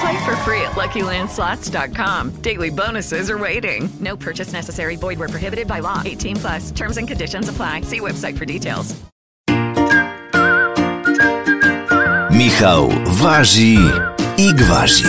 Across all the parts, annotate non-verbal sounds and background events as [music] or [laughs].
Play for free at LuckyLandSlots.com. Daily bonuses are waiting. No purchase necessary. Void where prohibited by law. 18 plus. Terms and conditions apply. See website for details. Michał waży i gwazi.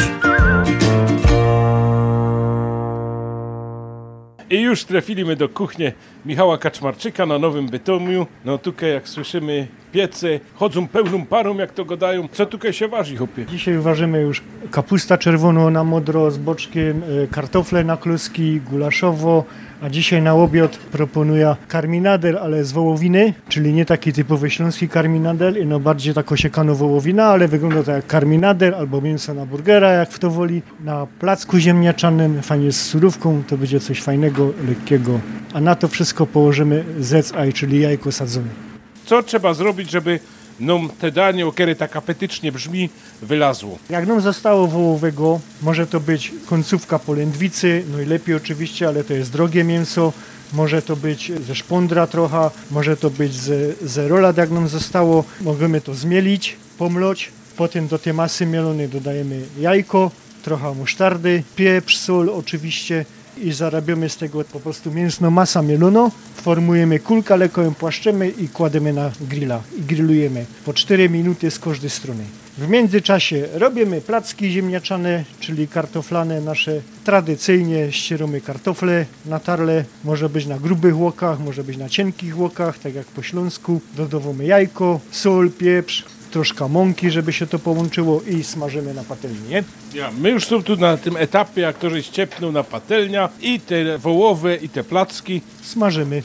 I już trafiliśmy do kuchni Michała Kaczmarczyka na Nowym Bytomiu. No tutaj jak słyszymy piece chodzą pełną parą jak to gadają. Co tutaj się waży chłopie? Dzisiaj ważymy już kapusta czerwoną na modro z boczkiem, e, kartofle na kluski, gulaszowo, a dzisiaj na obiad proponuję karminader, ale z wołowiny, czyli nie taki typowy śląski karminader, no bardziej tak osiekano wołowina, ale wygląda to jak karminader albo mięso na burgera, jak w to woli. Na placku ziemniaczanym, fajnie z surówką, to będzie coś fajnego, lekkiego. A na to wszystko położymy zec czyli jajko sadzone. Co trzeba zrobić, żeby nam te danie, które tak apetycznie brzmi, wylazło? Jak nam zostało wołowego, może to być końcówka polędwicy, no i lepiej oczywiście, ale to jest drogie mięso. Może to być ze szpondra trochę, może to być ze, ze rolat, jak nam zostało. Możemy to zmielić, pomloć. Potem do tej masy mielonej dodajemy jajko, trochę musztardy, pieprz, sól oczywiście i zarabiamy z tego po prostu mięsną masa mielono. Formujemy kulkę, lekko ją płaszczymy i kładziemy na grilla i grillujemy po 4 minuty z każdej strony. W międzyczasie robimy placki ziemniaczane, czyli kartoflane nasze. Tradycyjnie ścieramy kartofle na tarle, może być na grubych łokach, może być na cienkich łokach, tak jak po śląsku. Dodawamy jajko, sól, pieprz, troszkę mąki, żeby się to połączyło i smażymy na patelni, nie? Ja, my już są tu na tym etapie, jak to żeś ciepnął na patelnia i te wołowe i te placki. Smażymy.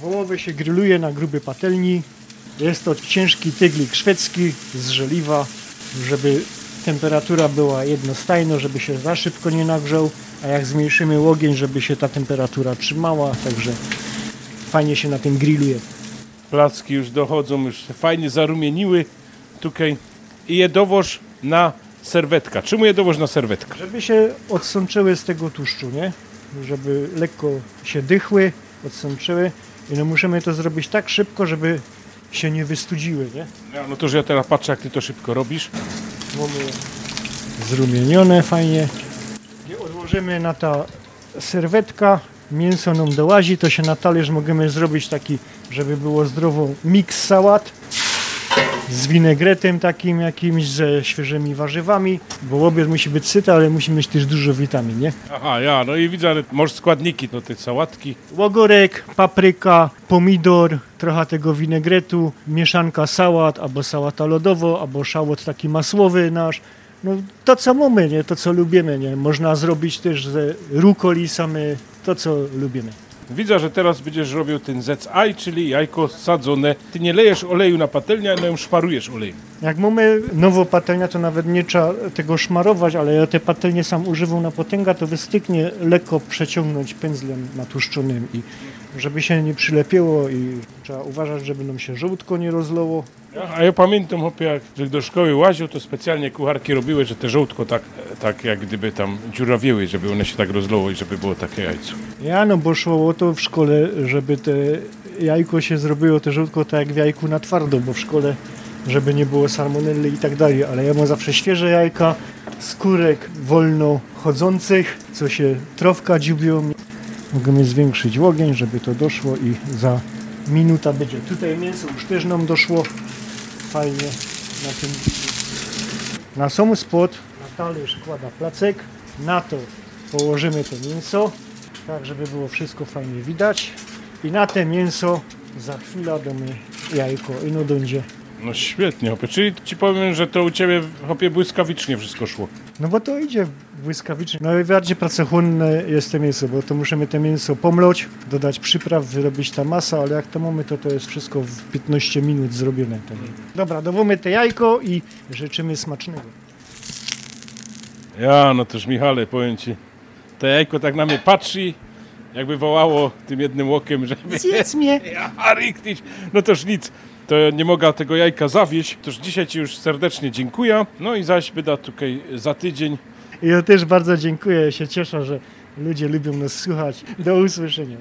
Wołowy się grilluje na grubej patelni. Jest to ciężki tyglik szwedzki z żeliwa, żeby temperatura była jednostajna, żeby się za szybko nie nagrzał, a jak zmniejszymy ogień, żeby się ta temperatura trzymała, także fajnie się na tym grilluje. Placki już dochodzą, już fajnie zarumieniły tutaj i je dowoż na serwetka. Czemu je dowoż na serwetka? Żeby się odsączyły z tego tłuszczu, nie? Żeby lekko się dychły, odsączyły i no musimy to zrobić tak szybko, żeby się nie wystudziły, nie? Ja, no to, że ja teraz patrzę, jak ty to szybko robisz. Mamy zrumienione fajnie. I odłożymy na ta serwetka, mięso nam dołazi, to się na talerz możemy zrobić taki, żeby było zdrowo, miks sałat z winegretem takim jakimś, ze świeżymi warzywami, bo obiad musi być syty, ale musi mieć też dużo witamin, nie? Aha, ja, no i widzę, ale może składniki do tej sałatki. Łogorek, papryka, pomidor, trochę tego winegretu, mieszanka sałat, albo sałata lodowo, albo szałot taki masłowy nasz. No to co mamy, nie? To co lubimy, nie? Można zrobić też ze rukoli same, to co lubimy. Widzę, że teraz będziesz robił ten zec aj, czyli jajko sadzone. Ty nie lejesz oleju na patelnię, ale ją szparujesz olejem. Jak mamy nowo patelnia, to nawet nie trzeba tego szmarować, ale ja te patelnie sam używam na potęga, to wystyknie lekko przeciągnąć pędzlem natłuszczonym i żeby się nie przylepiło i trzeba uważać, żeby nam się żółtko nie rozlało. A ja pamiętam, hopie, jak do szkoły łaził, to specjalnie kucharki robiły, że te żołtko tak, tak jak gdyby tam dziurawiły, żeby one się tak rozlało i żeby było takie jajco. Ja no bo szło o to w szkole, żeby te jajko się zrobiło, te żółtko tak jak w jajku na twardo, bo w szkole żeby nie było salmonelli i tak dalej, ale ja mam zawsze świeże jajka, skórek wolno chodzących, co się trofka dziubią. Możemy zwiększyć ogień, żeby to doszło i za minuta będzie. Tutaj mięso już też nam doszło fajnie na tym. Na sam spod na talerz kłada placek, na to położymy to mięso, tak żeby było wszystko fajnie widać i na te mięso za chwilę damy jajko i no będzie. No świetnie, hopie. Czyli ci powiem, że to u ciebie hopie błyskawicznie wszystko szło. No bo to idzie błyskawicznie. No i bardziej pracochłonne jest to mięso, bo to musimy to mięso pomloć, dodać przypraw, wyrobić ta masa, ale jak to mamy, to to jest wszystko w 15 minut zrobione. Dobra, dowómy te jajko i życzymy smacznego. Ja, no toż Michale, powiem ci, to jajko tak na mnie patrzy, jakby wołało tym jednym łokiem, żeby... Zjedz mnie! [laughs] Ja, riktić. No toż nic, to nie mogę tego jajka zawieść, toż dzisiaj ci już serdecznie dziękuję, no i zaś byda tutaj za tydzień. Ja też bardzo dziękuję, się cieszę, że ludzie lubią nas słuchać. Do usłyszenia.